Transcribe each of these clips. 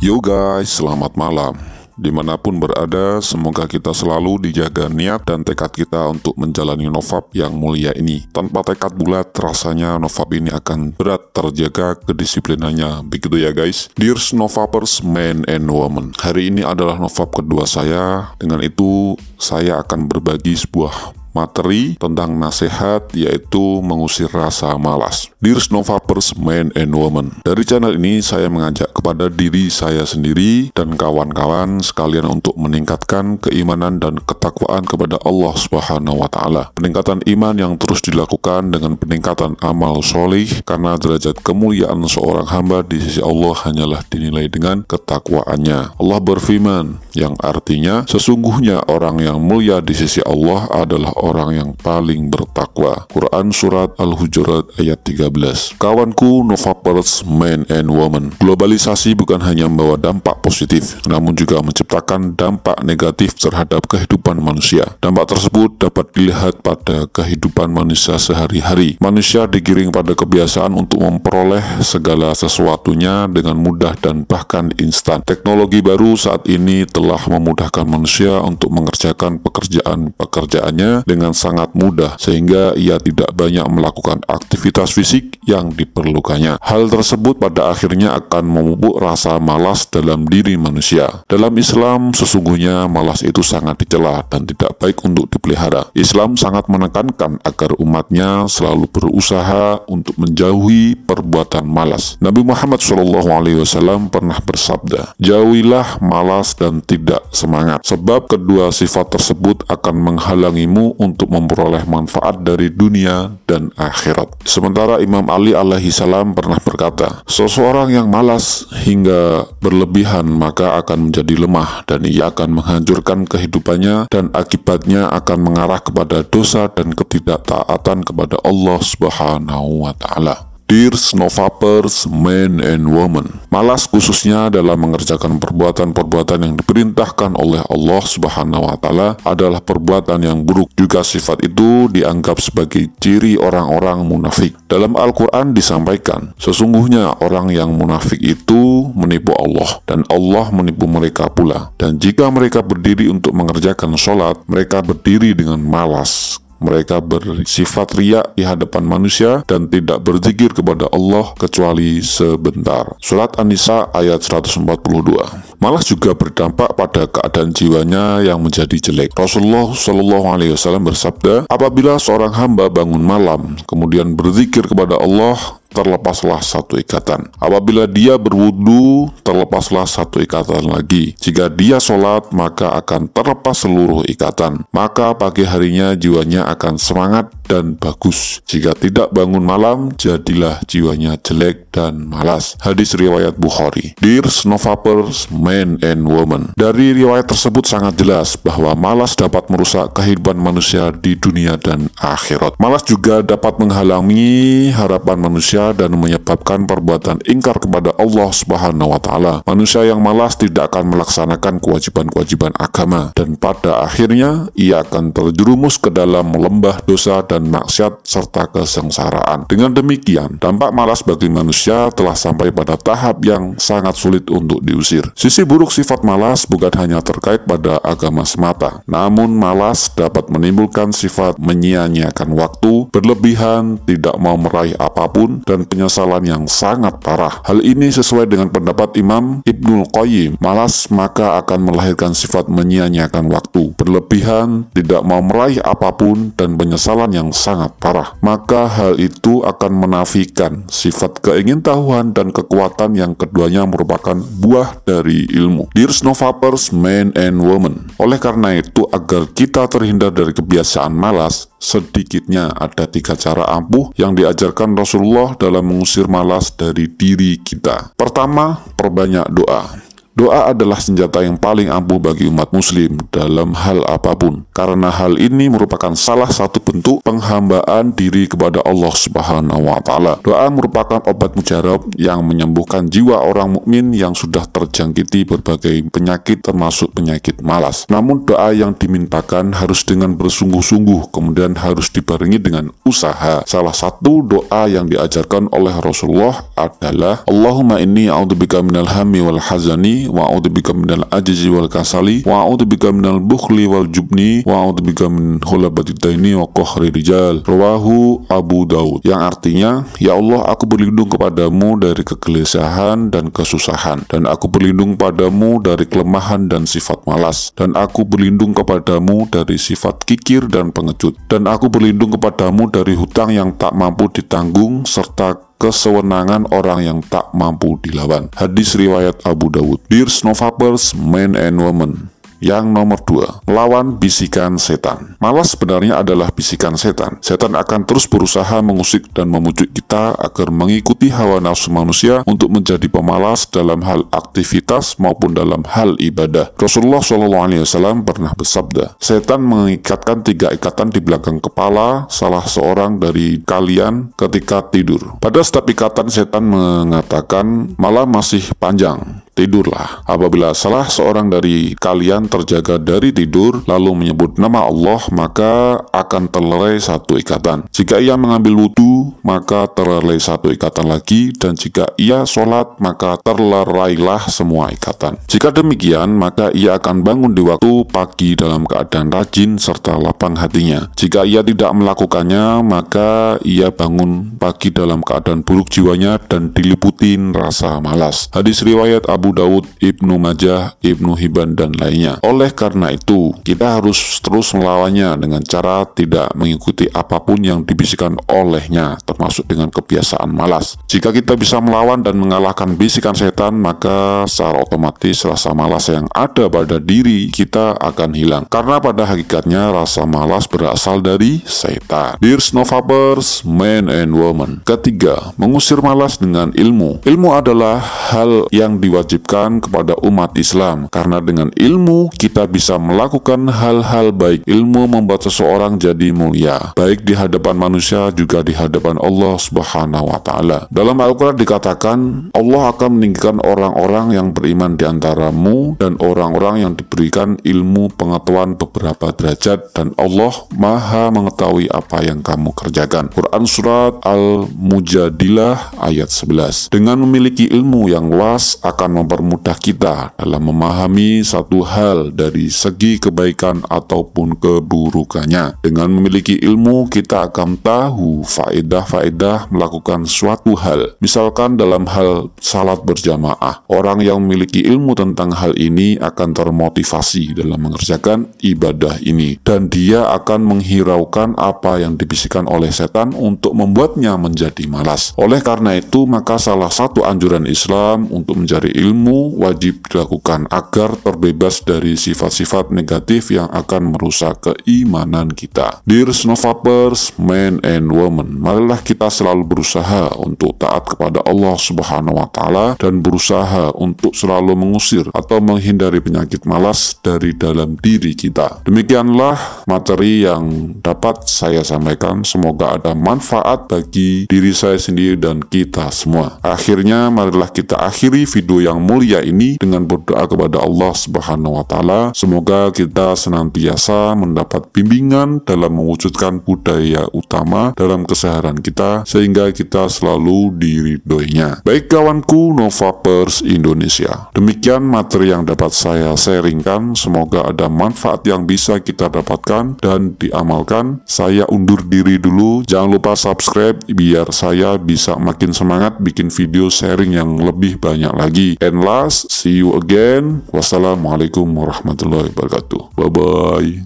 Yo guys, selamat malam. Di mana pun berada, semoga kita selalu dijaga niat dan tekad kita untuk menjalani novab yang mulia ini. Tanpa tekad bulat, rasanya novab ini akan berat terjaga kedisiplinannya. Begitu ya guys. Dear Novabers, men and women. Hari ini adalah novab kedua saya. Dengan itu, saya akan berbagi sebuah materi tentang nasihat yaitu mengusir rasa malas. Dear Snowvapers, men and women. Dari channel ini saya mengajak kepada diri saya sendiri dan kawan-kawan sekalian untuk meningkatkan keimanan dan ketakwaan kepada Allah Subhanahu wa taala. Peningkatan iman yang terus dilakukan dengan peningkatan amal solih karena derajat kemuliaan seorang hamba di sisi Allah hanyalah dinilai dengan ketakwaannya. Allah berfirman yang artinya sesungguhnya orang yang mulia di sisi Allah adalah orang yang paling bertakwa. Quran Surat Al-Hujurat ayat 13 Kawanku Novapers Men and Women Globalisasi bukan hanya membawa dampak positif, namun juga menciptakan dampak negatif terhadap kehidupan manusia. Dampak tersebut dapat dilihat pada kehidupan manusia sehari-hari. Manusia digiring pada kebiasaan untuk memperoleh segala sesuatunya dengan mudah dan bahkan instan. Teknologi baru saat ini telah memudahkan manusia untuk mengerjakan pekerjaan-pekerjaannya dengan sangat mudah sehingga ia tidak banyak melakukan aktivitas fisik yang diperlukannya. Hal tersebut pada akhirnya akan memupuk rasa malas dalam diri manusia. Dalam Islam sesungguhnya malas itu sangat dicela dan tidak baik untuk dipelihara. Islam sangat menekankan agar umatnya selalu berusaha untuk menjauhi perbuatan malas. Nabi Muhammad SAW pernah bersabda, "Jauhilah malas dan tidak semangat, sebab kedua sifat tersebut akan menghalangimu untuk memperoleh manfaat dari dunia dan akhirat. Sementara Imam Ali alaihi salam pernah berkata, seseorang yang malas hingga berlebihan maka akan menjadi lemah dan ia akan menghancurkan kehidupannya dan akibatnya akan mengarah kepada dosa dan ketidaktaatan kepada Allah Subhanahu wa taala. Dear Snowvapers, men and women. Malas khususnya dalam mengerjakan perbuatan-perbuatan yang diperintahkan oleh Allah Subhanahu wa taala adalah perbuatan yang buruk. Juga sifat itu dianggap sebagai ciri orang-orang munafik. Dalam Al-Qur'an disampaikan, sesungguhnya orang yang munafik itu menipu Allah dan Allah menipu mereka pula. Dan jika mereka berdiri untuk mengerjakan sholat, mereka berdiri dengan malas mereka bersifat riak di hadapan manusia dan tidak berzikir kepada Allah kecuali sebentar. Surat An-Nisa ayat 142. Malas juga berdampak pada keadaan jiwanya yang menjadi jelek. Rasulullah Shallallahu Alaihi Wasallam bersabda, apabila seorang hamba bangun malam kemudian berzikir kepada Allah terlepaslah satu ikatan. Apabila dia berwudu, terlepaslah satu ikatan lagi. Jika dia sholat, maka akan terlepas seluruh ikatan. Maka pagi harinya jiwanya akan semangat dan bagus. Jika tidak bangun malam, jadilah jiwanya jelek dan malas. Hadis riwayat Bukhari. Dear Snowvapers, men and women. Dari riwayat tersebut sangat jelas bahwa malas dapat merusak kehidupan manusia di dunia dan akhirat. Malas juga dapat menghalangi harapan manusia manusia dan menyebabkan perbuatan ingkar kepada Allah Subhanahu wa taala. Manusia yang malas tidak akan melaksanakan kewajiban-kewajiban agama dan pada akhirnya ia akan terjerumus ke dalam lembah dosa dan maksiat serta kesengsaraan. Dengan demikian, dampak malas bagi manusia telah sampai pada tahap yang sangat sulit untuk diusir. Sisi buruk sifat malas bukan hanya terkait pada agama semata, namun malas dapat menimbulkan sifat menyia-nyiakan waktu, berlebihan, tidak mau meraih apa pun, dan penyesalan yang sangat parah. Hal ini sesuai dengan pendapat Imam Ibnul Qayyim. Malas maka akan melahirkan sifat menyia-nyiakan waktu, berlebihan, tidak mau meraih apa pun, dan penyesalan yang sangat parah. Maka hal itu akan menafikan sifat keingintahuan dan kekuatan yang keduanya merupakan buah dari ilmu. Dear Snowvapers, men and women. Oleh karena itu, agar kita terhindar dari kebiasaan malas, sedikitnya ada tiga cara ampuh yang diajarkan Rasulullah dalam mengusir malas dari diri kita. Pertama, perbanyak doa. Doa adalah senjata yang paling ampuh bagi umat muslim dalam hal apa pun. Karena hal ini merupakan salah satu bentuk penghambaan diri kepada Allah Subhanahu wa taala. Doa merupakan obat mujarab yang menyembuhkan jiwa orang mukmin yang sudah terjangkiti berbagai penyakit termasuk penyakit malas. Namun doa yang dimintakan harus dengan bersungguh-sungguh kemudian harus dibarengi dengan usaha. Salah satu doa yang diajarkan oleh Rasulullah adalah Allahumma inni a'udzubika minal hammi wal hazani wa minal ajzi wal kasali wa minal bukhli wal jubni wa min hulabati daini wa qahri rijal. Rawahu Abu Daud. Yang artinya ya Allah aku berlindung kepadamu dari kegelisahan dan kesusahan dan aku berlindung padamu dari kelemahan dan sifat malas dan aku berlindung kepadamu dari sifat kikir dan pengecut dan aku berlindung kepadamu dari hutang yang tak mampu ditanggung serta kesewenangan orang yang tak mampu dilawan. Hadis riwayat Abu Dawud. Dear Snowfappers, men and women. Yang nomor dua, lawan bisikan setan. Malas sebenarnya adalah bisikan setan. Setan akan terus berusaha mengusik dan memujuk kita agar mengikuti hawa nafsu manusia untuk menjadi pemalas dalam hal aktivitas maupun dalam hal ibadah. Rasulullah SAW pernah bersabda, setan mengikatkan tiga ikatan di belakang kepala salah seorang dari kalian ketika tidur. Pada setiap ikatan setan mengatakan malah masih panjang tidurlah. Apabila salah seorang dari kalian terjaga dari tidur lalu menyebut nama Allah maka akan terlerai satu ikatan. Jika ia mengambil wudhu maka terlerai satu ikatan lagi dan jika ia sholat maka terlerailah semua ikatan. Jika demikian maka ia akan bangun di waktu pagi dalam keadaan rajin serta lapang hatinya. Jika ia tidak melakukannya maka ia bangun pagi dalam keadaan buruk jiwanya dan diliputin rasa malas. Hadis riwayat Abu Daud, Ibnu Majah, Ibnu Hibban, dan lainnya. Oleh karena itu, kita harus terus melawannya dengan cara tidak mengikuti apa pun yang dibisikkan olehnya, termasuk dengan kebiasaan malas. Jika kita bisa melawan dan mengalahkan bisikan setan, maka secara otomatis rasa malas yang ada pada diri kita akan hilang. Karena pada hakikatnya rasa malas berasal dari setan. Dear Snowfabbers, men and women. Ketiga, mengusir malas dengan ilmu. Ilmu adalah hal yang diwajibkan kepada umat Islam karena dengan ilmu kita bisa melakukan hal-hal baik. Ilmu membuat seseorang jadi mulia, baik di hadapan manusia juga di hadapan Allah Subhanahu wa taala. Dalam Al-Qur'an dikatakan Allah akan meninggikan orang-orang yang beriman di antaramu dan orang-orang yang diberikan ilmu pengetahuan beberapa derajat dan Allah Maha mengetahui apa yang kamu kerjakan. Quran surat Al-Mujadilah ayat 11. Dengan memiliki ilmu yang luas akan mempermudah kita dalam memahami satu hal dari segi kebaikan ataupun keburukannya. Dengan memiliki ilmu, kita akan tahu faedah-faedah melakukan suatu hal. Misalkan dalam hal salat berjamaah, orang yang memiliki ilmu tentang hal ini akan termotivasi dalam mengerjakan ibadah ini. Dan dia akan menghiraukan apa yang dibisikkan oleh setan untuk membuatnya menjadi malas. Oleh karena itu, maka salah satu anjuran Islam untuk mencari ilmu ilmu wajib dilakukan agar terbebas dari sifat-sifat negatif yang akan merusak keimanan kita. Dear Snowfappers, men and women, marilah kita selalu berusaha untuk taat kepada Allah Subhanahu wa taala dan berusaha untuk selalu mengusir atau menghindari penyakit malas dari dalam diri kita. Demikianlah materi yang dapat saya sampaikan. Semoga ada manfaat bagi diri saya sendiri dan kita semua. Akhirnya marilah kita akhiri video yang mulia ini dengan berdoa kepada Allah Subhanahu wa taala. Semoga kita senantiasa mendapat bimbingan dalam mewujudkan budaya utama dalam keseharian kita sehingga kita selalu diridhoinya. Baik kawanku Novapers Indonesia. Demikian materi yang dapat saya sharingkan. Semoga ada manfaat yang bisa kita dapatkan dan diamalkan. Saya undur diri dulu. Jangan lupa subscribe biar saya bisa makin semangat bikin video sharing yang lebih banyak lagi. And last, see you again. Wassalamualaikum warahmatullahi wabarakatuh. Bye-bye.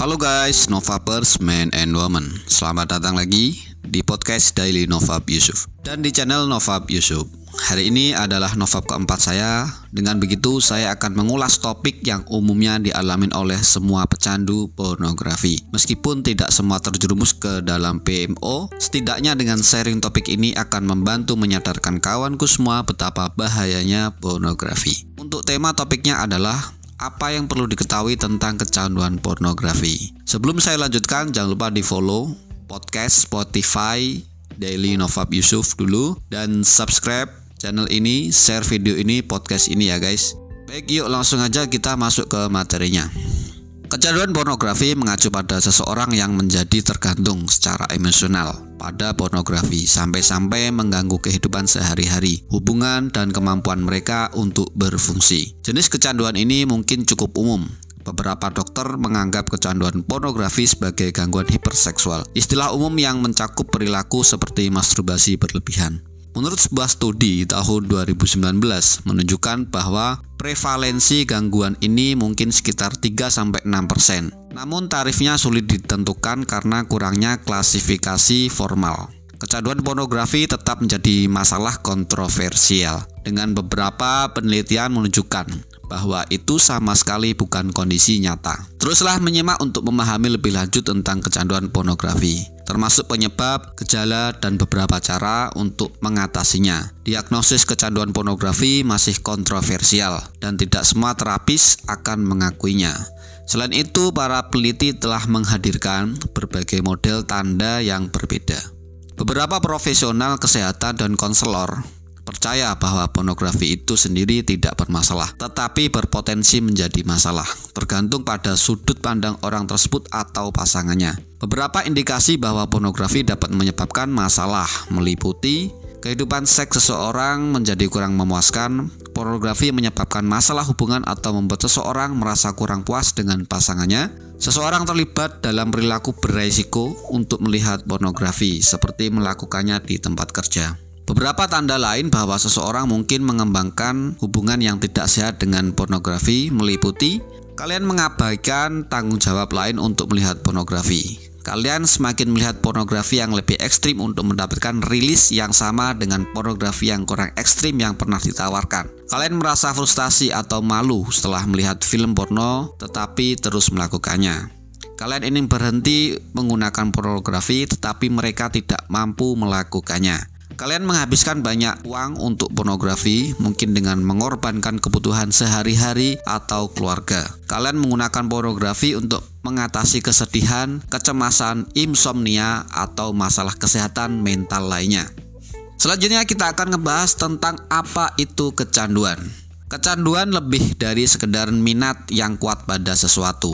Halo guys, Novapers, men and women. Selamat datang lagi di podcast Daily Novap Yusuf dan di channel Novap Yusuf. Hari ini adalah novab keempat saya. Dengan begitu, saya akan mengulas topik yang umumnya dialamin oleh semua pecandu pornografi. Meskipun tidak semua terjerumus ke dalam PMO, setidaknya dengan sharing topik ini akan membantu menyadarkan kawanku semua betapa bahayanya pornografi. Untuk tema topiknya adalah apa yang perlu diketahui tentang kecanduan pornografi. Sebelum saya lanjutkan, jangan lupa di follow podcast Spotify Daily Novab Yusuf dulu dan subscribe channel ini, share video ini, podcast ini ya guys. Baik, yuk langsung aja kita masuk ke materinya. Kecanduan pornografi mengacu pada seseorang yang menjadi tergantung secara emosional pada pornografi sampai-sampai mengganggu kehidupan sehari-hari, hubungan dan kemampuan mereka untuk berfungsi. Jenis kecanduan ini mungkin cukup umum, Beberapa dokter menganggap kecanduan pornografi sebagai gangguan hiperseksual, istilah umum yang mencakup perilaku seperti masturbasi berlebihan. Menurut sebuah studi tahun 2019 menunjukkan bahwa prevalensi gangguan ini mungkin sekitar 3-6%. Namun tarifnya sulit ditentukan karena kurangnya klasifikasi formal. Kecanduan pornografi tetap menjadi masalah kontroversial dengan beberapa penelitian menunjukkan bahwa itu sama sekali bukan kondisi nyata. Teruslah menyimak untuk memahami lebih lanjut tentang kecanduan pornografi termasuk penyebab, gejala, dan beberapa cara untuk mengatasinya. Diagnosis kecanduan pornografi masih kontroversial dan tidak semua terapis akan mengakuinya. Selain itu, para peneliti telah menghadirkan berbagai model tanda yang berbeda. Beberapa profesional kesehatan dan konselor percaya bahwa pornografi itu sendiri tidak bermasalah, tetapi berpotensi menjadi masalah, tergantung pada sudut pandang orang tersebut atau pasangannya. Beberapa indikasi bahwa pornografi dapat menyebabkan masalah meliputi kehidupan seks seseorang menjadi kurang memuaskan, pornografi menyebabkan masalah hubungan atau membuat seseorang merasa kurang puas dengan pasangannya, Seseorang terlibat dalam perilaku beresiko untuk melihat pornografi, seperti melakukannya di tempat kerja. Beberapa tanda lain bahwa seseorang mungkin mengembangkan hubungan yang tidak sehat dengan pornografi meliputi kalian mengabaikan tanggung jawab lain untuk melihat pornografi. Kalian semakin melihat pornografi yang lebih ekstrim untuk mendapatkan rilis yang sama dengan pornografi yang kurang ekstrim yang pernah ditawarkan. Kalian merasa frustasi atau malu setelah melihat film porno tetapi terus melakukannya. Kalian ingin berhenti menggunakan pornografi tetapi mereka tidak mampu melakukannya. Kalian menghabiskan banyak uang untuk pornografi, mungkin dengan mengorbankan kebutuhan sehari-hari atau keluarga. Kalian menggunakan pornografi untuk mengatasi kesedihan, kecemasan, insomnia, atau masalah kesehatan mental lainnya. Selanjutnya kita akan ngebahas tentang apa itu kecanduan. Kecanduan lebih dari sekedar minat yang kuat pada sesuatu.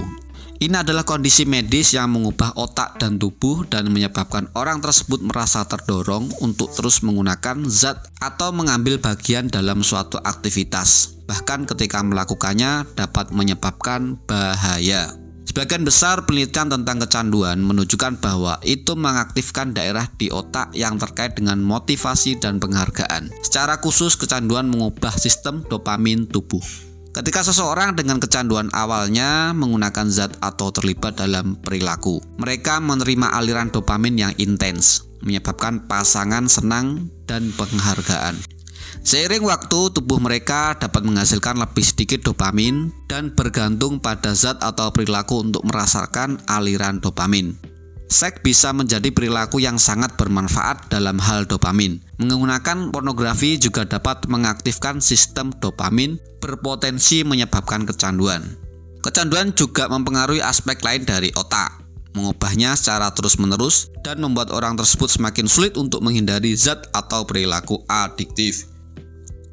Ini adalah kondisi medis yang mengubah otak dan tubuh dan menyebabkan orang tersebut merasa terdorong untuk terus menggunakan zat atau mengambil bagian dalam suatu aktivitas. Bahkan ketika melakukannya dapat menyebabkan bahaya. Sebagian besar penelitian tentang kecanduan menunjukkan bahwa itu mengaktifkan daerah di otak yang terkait dengan motivasi dan penghargaan. Secara khusus, kecanduan mengubah sistem dopamin tubuh. Ketika seseorang dengan kecanduan awalnya menggunakan zat atau terlibat dalam perilaku, mereka menerima aliran dopamin yang intens, menyebabkan pasangan senang dan penghargaan. Seiring waktu, tubuh mereka dapat menghasilkan lebih sedikit dopamin dan bergantung pada zat atau perilaku untuk merasakan aliran dopamin. Seks bisa menjadi perilaku yang sangat bermanfaat dalam hal dopamin. Menggunakan pornografi juga dapat mengaktifkan sistem dopamin berpotensi menyebabkan kecanduan. Kecanduan juga mempengaruhi aspek lain dari otak, mengubahnya secara terus-menerus dan membuat orang tersebut semakin sulit untuk menghindari zat atau perilaku adiktif.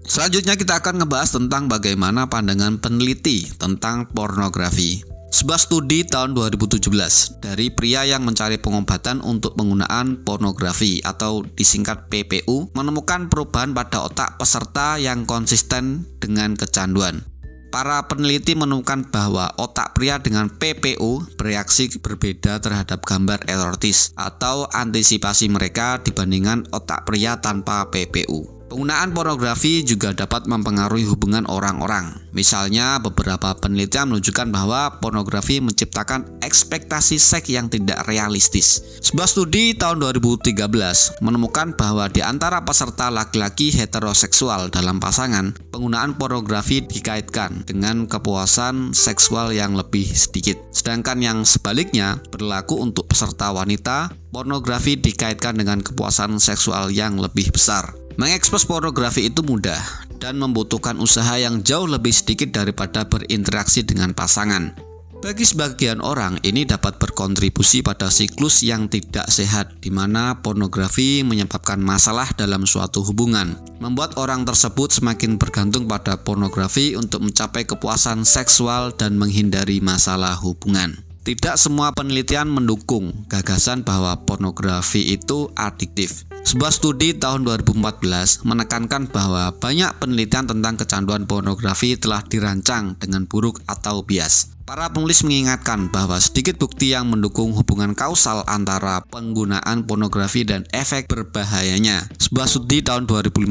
Selanjutnya kita akan ngebahas tentang bagaimana pandangan peneliti tentang pornografi. Sebuah studi tahun 2017 dari pria yang mencari pengobatan untuk penggunaan pornografi atau disingkat PPU menemukan perubahan pada otak peserta yang konsisten dengan kecanduan. Para peneliti menemukan bahwa otak pria dengan PPU bereaksi berbeda terhadap gambar erotis atau antisipasi mereka dibandingkan otak pria tanpa PPU. Penggunaan pornografi juga dapat mempengaruhi hubungan orang-orang. Misalnya, beberapa penelitian menunjukkan bahwa pornografi menciptakan ekspektasi seks yang tidak realistis. Sebuah studi tahun 2013 menemukan bahwa di antara peserta laki-laki heteroseksual dalam pasangan, penggunaan pornografi dikaitkan dengan kepuasan seksual yang lebih sedikit. Sedangkan yang sebaliknya berlaku untuk peserta wanita, pornografi dikaitkan dengan kepuasan seksual yang lebih besar. Mengekspos pornografi itu mudah dan membutuhkan usaha yang jauh lebih sedikit daripada berinteraksi dengan pasangan. Bagi sebagian orang, ini dapat berkontribusi pada siklus yang tidak sehat, di mana pornografi menyebabkan masalah dalam suatu hubungan, membuat orang tersebut semakin bergantung pada pornografi untuk mencapai kepuasan seksual dan menghindari masalah hubungan. Tidak semua penelitian mendukung gagasan bahwa pornografi itu adiktif. Sebuah studi tahun 2014 menekankan bahwa banyak penelitian tentang kecanduan pornografi telah dirancang dengan buruk atau bias. Para penulis mengingatkan bahwa sedikit bukti yang mendukung hubungan kausal antara penggunaan pornografi dan efek berbahayanya. Sebuah studi tahun 2015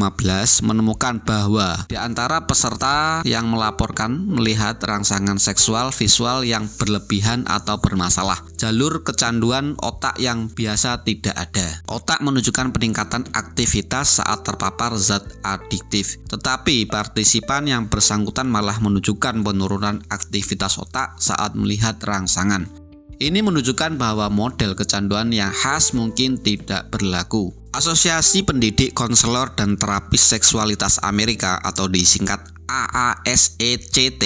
menemukan bahwa di antara peserta yang melaporkan melihat rangsangan seksual visual yang berlebihan atau bermasalah, jalur kecanduan otak yang biasa tidak ada. Otak menunjukkan peningkatan aktivitas saat terpapar zat adiktif, tetapi partisipan yang bersangkutan malah menunjukkan penurunan aktivitas otak saat melihat rangsangan. Ini menunjukkan bahwa model kecanduan yang khas mungkin tidak berlaku. Asosiasi Pendidik Konselor dan Terapis Seksualitas Amerika atau disingkat AASECT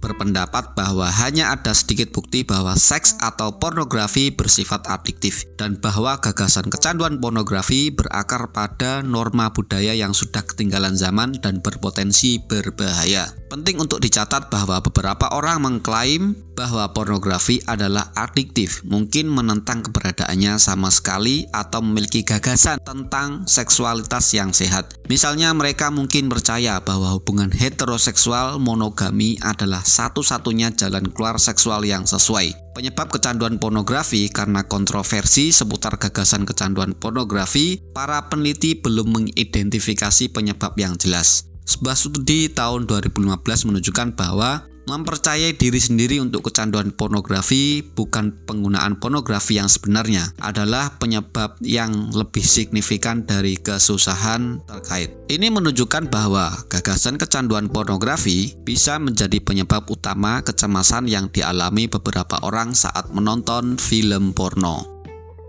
berpendapat bahwa hanya ada sedikit bukti bahwa seks atau pornografi bersifat adiktif dan bahwa gagasan kecanduan pornografi berakar pada norma budaya yang sudah ketinggalan zaman dan berpotensi berbahaya. Penting untuk dicatat bahwa beberapa orang mengklaim bahwa pornografi adalah adiktif, mungkin menentang keberadaannya sama sekali atau memiliki gagasan tentang seksualitas yang sehat. Misalnya mereka mungkin percaya bahwa hubungan heteroseksual monogami adalah satu-satunya jalan keluar seksual yang sesuai. Penyebab kecanduan pornografi karena kontroversi seputar gagasan kecanduan pornografi, para peneliti belum mengidentifikasi penyebab yang jelas. Sebuah studi tahun 2015 menunjukkan bahwa mempercayai diri sendiri untuk kecanduan pornografi bukan penggunaan pornografi yang sebenarnya adalah penyebab yang lebih signifikan dari kesusahan terkait. Ini menunjukkan bahwa gagasan kecanduan pornografi bisa menjadi penyebab utama kecemasan yang dialami beberapa orang saat menonton film porno.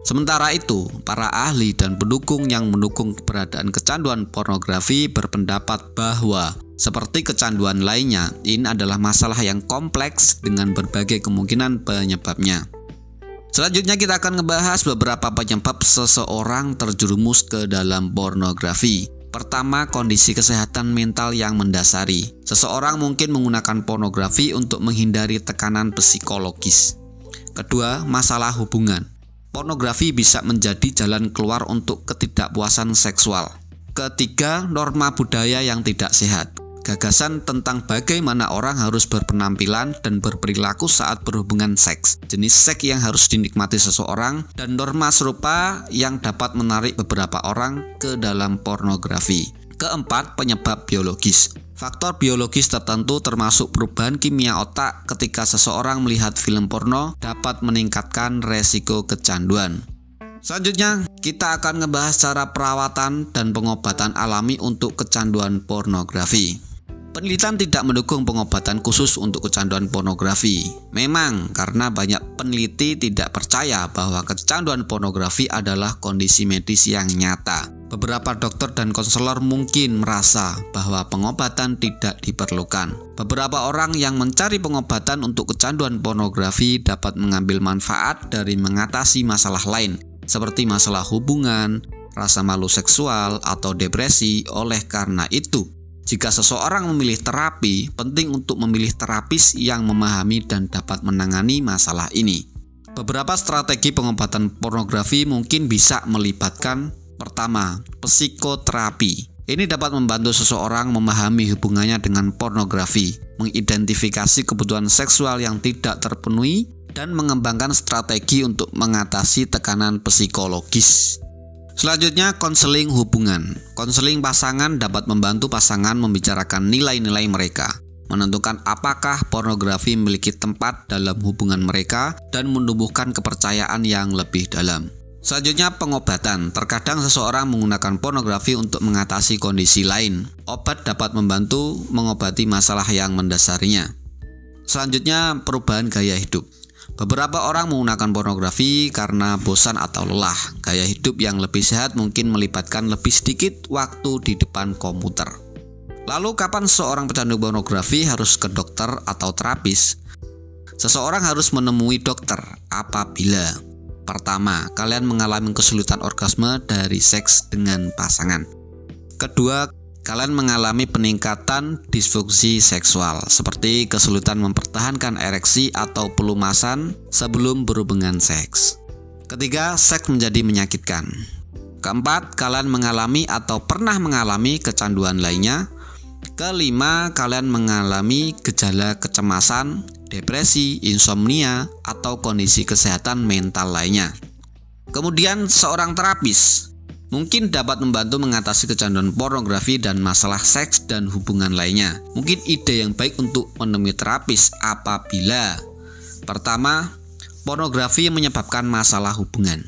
Sementara itu, para ahli dan pendukung yang mendukung keberadaan kecanduan pornografi berpendapat bahwa seperti kecanduan lainnya, ini adalah masalah yang kompleks dengan berbagai kemungkinan penyebabnya. Selanjutnya kita akan ngebahas beberapa penyebab seseorang terjerumus ke dalam pornografi. Pertama, kondisi kesehatan mental yang mendasari. Seseorang mungkin menggunakan pornografi untuk menghindari tekanan psikologis. Kedua, masalah hubungan. Pornografi bisa menjadi jalan keluar untuk ketidakpuasan seksual. Ketiga, norma budaya yang tidak sehat. Gagasan tentang bagaimana orang harus berpenampilan dan berperilaku saat berhubungan seks, jenis seks yang harus dinikmati seseorang, dan norma serupa yang dapat menarik beberapa orang ke dalam pornografi. Keempat, penyebab biologis. Faktor biologis tertentu termasuk perubahan kimia otak ketika seseorang melihat film porno dapat meningkatkan resiko kecanduan. Selanjutnya, kita akan ngebahas cara perawatan dan pengobatan alami untuk kecanduan pornografi. Penelitian tidak mendukung pengobatan khusus untuk kecanduan pornografi. Memang karena banyak peneliti tidak percaya bahwa kecanduan pornografi adalah kondisi medis yang nyata. Beberapa dokter dan konselor mungkin merasa bahwa pengobatan tidak diperlukan. Beberapa orang yang mencari pengobatan untuk kecanduan pornografi dapat mengambil manfaat dari mengatasi masalah lain, seperti masalah hubungan, rasa malu seksual, atau depresi. Oleh karena itu, jika seseorang memilih terapi, penting untuk memilih terapis yang memahami dan dapat menangani masalah ini. Beberapa strategi pengobatan pornografi mungkin bisa melibatkan pertama, psikoterapi. Ini dapat membantu seseorang memahami hubungannya dengan pornografi, mengidentifikasi kebutuhan seksual yang tidak terpenuhi, dan mengembangkan strategi untuk mengatasi tekanan psikologis. Selanjutnya, konseling hubungan. Konseling pasangan dapat membantu pasangan membicarakan nilai-nilai mereka, menentukan apakah pornografi memiliki tempat dalam hubungan mereka, dan menumbuhkan kepercayaan yang lebih dalam. Selanjutnya pengobatan. Terkadang seseorang menggunakan pornografi untuk mengatasi kondisi lain. Obat dapat membantu mengobati masalah yang mendasarinya. Selanjutnya perubahan gaya hidup. Beberapa orang menggunakan pornografi karena bosan atau lelah. Gaya hidup yang lebih sehat mungkin melibatkan lebih sedikit waktu di depan komputer. Lalu kapan seorang pecandu pornografi harus ke dokter atau terapis? Seseorang harus menemui dokter apabila Pertama, kalian mengalami kesulitan orgasme dari seks dengan pasangan. Kedua, kalian mengalami peningkatan disfungsi seksual seperti kesulitan mempertahankan ereksi atau pelumasan sebelum berhubungan seks. Ketiga, seks menjadi menyakitkan. Keempat, kalian mengalami atau pernah mengalami kecanduan lainnya. Kelima, kalian mengalami gejala kecemasan, depresi, insomnia, atau kondisi kesehatan mental lainnya. Kemudian seorang terapis mungkin dapat membantu mengatasi kecanduan pornografi dan masalah seks dan hubungan lainnya. Mungkin ide yang baik untuk menemui terapis apabila pertama, pornografi menyebabkan masalah hubungan.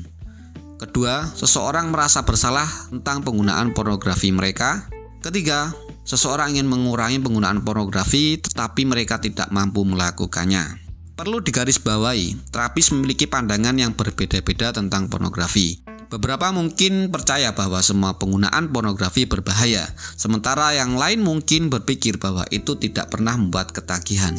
Kedua, seseorang merasa bersalah tentang penggunaan pornografi mereka. Ketiga, Seseorang ingin mengurangi penggunaan pornografi tetapi mereka tidak mampu melakukannya. Perlu digarisbawahi, terapis memiliki pandangan yang berbeda-beda tentang pornografi. Beberapa mungkin percaya bahwa semua penggunaan pornografi berbahaya, sementara yang lain mungkin berpikir bahwa itu tidak pernah membuat ketagihan.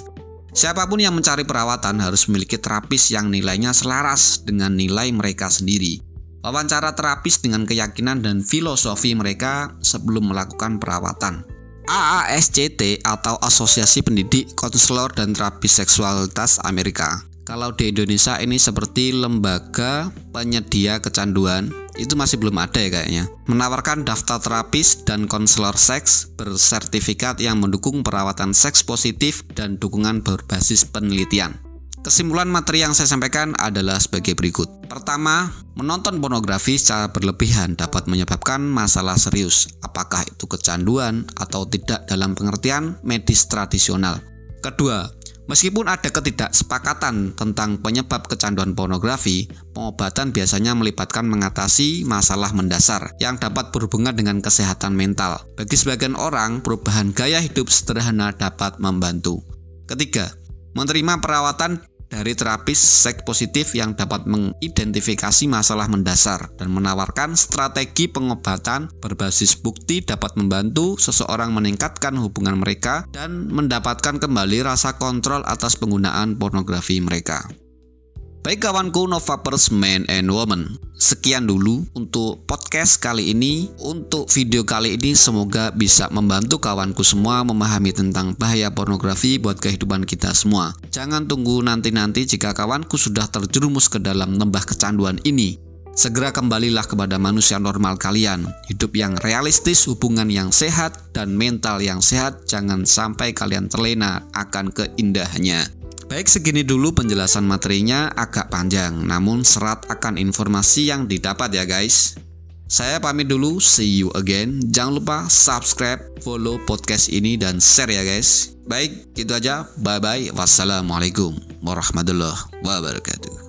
Siapa pun yang mencari perawatan harus memiliki terapis yang nilainya selaras dengan nilai mereka sendiri. Wawancara terapis dengan keyakinan dan filosofi mereka sebelum melakukan perawatan. AASCT atau Asosiasi Pendidik Konselor dan Terapi Seksualitas Amerika. Kalau di Indonesia ini seperti lembaga penyedia kecanduan itu masih belum ada ya kayaknya. Menawarkan daftar terapis dan konselor seks bersertifikat yang mendukung perawatan seks positif dan dukungan berbasis penelitian. Kesimpulan materi yang saya sampaikan adalah sebagai berikut. Pertama, menonton pornografi secara berlebihan dapat menyebabkan masalah serius, apakah itu kecanduan atau tidak dalam pengertian medis tradisional. Kedua, meskipun ada ketidaksepakatan tentang penyebab kecanduan pornografi, pengobatan biasanya melibatkan mengatasi masalah mendasar yang dapat berhubungan dengan kesehatan mental. Bagi sebagian orang, perubahan gaya hidup sederhana dapat membantu. Ketiga, menerima perawatan dari terapis seks positif yang dapat mengidentifikasi masalah mendasar dan menawarkan strategi pengobatan berbasis bukti dapat membantu seseorang meningkatkan hubungan mereka dan mendapatkan kembali rasa kontrol atas penggunaan pornografi mereka. Baik kawanku Novapers Men and Woman. Sekian dulu untuk podcast kali ini. Untuk video kali ini semoga bisa membantu kawanku semua memahami tentang bahaya pornografi buat kehidupan kita semua. Jangan tunggu nanti-nanti jika kawanku sudah terjerumus ke dalam lembah kecanduan ini. Segera kembalilah kepada manusia normal kalian. Hidup yang realistis, hubungan yang sehat, dan mental yang sehat. Jangan sampai kalian terlena akan keindahannya Baik segini dulu penjelasan materinya agak panjang namun serat akan informasi yang didapat ya guys. Saya pamit dulu, see you again. Jangan lupa subscribe, follow podcast ini dan share ya guys. Baik, itu aja. Bye bye. Wassalamualaikum warahmatullahi wabarakatuh.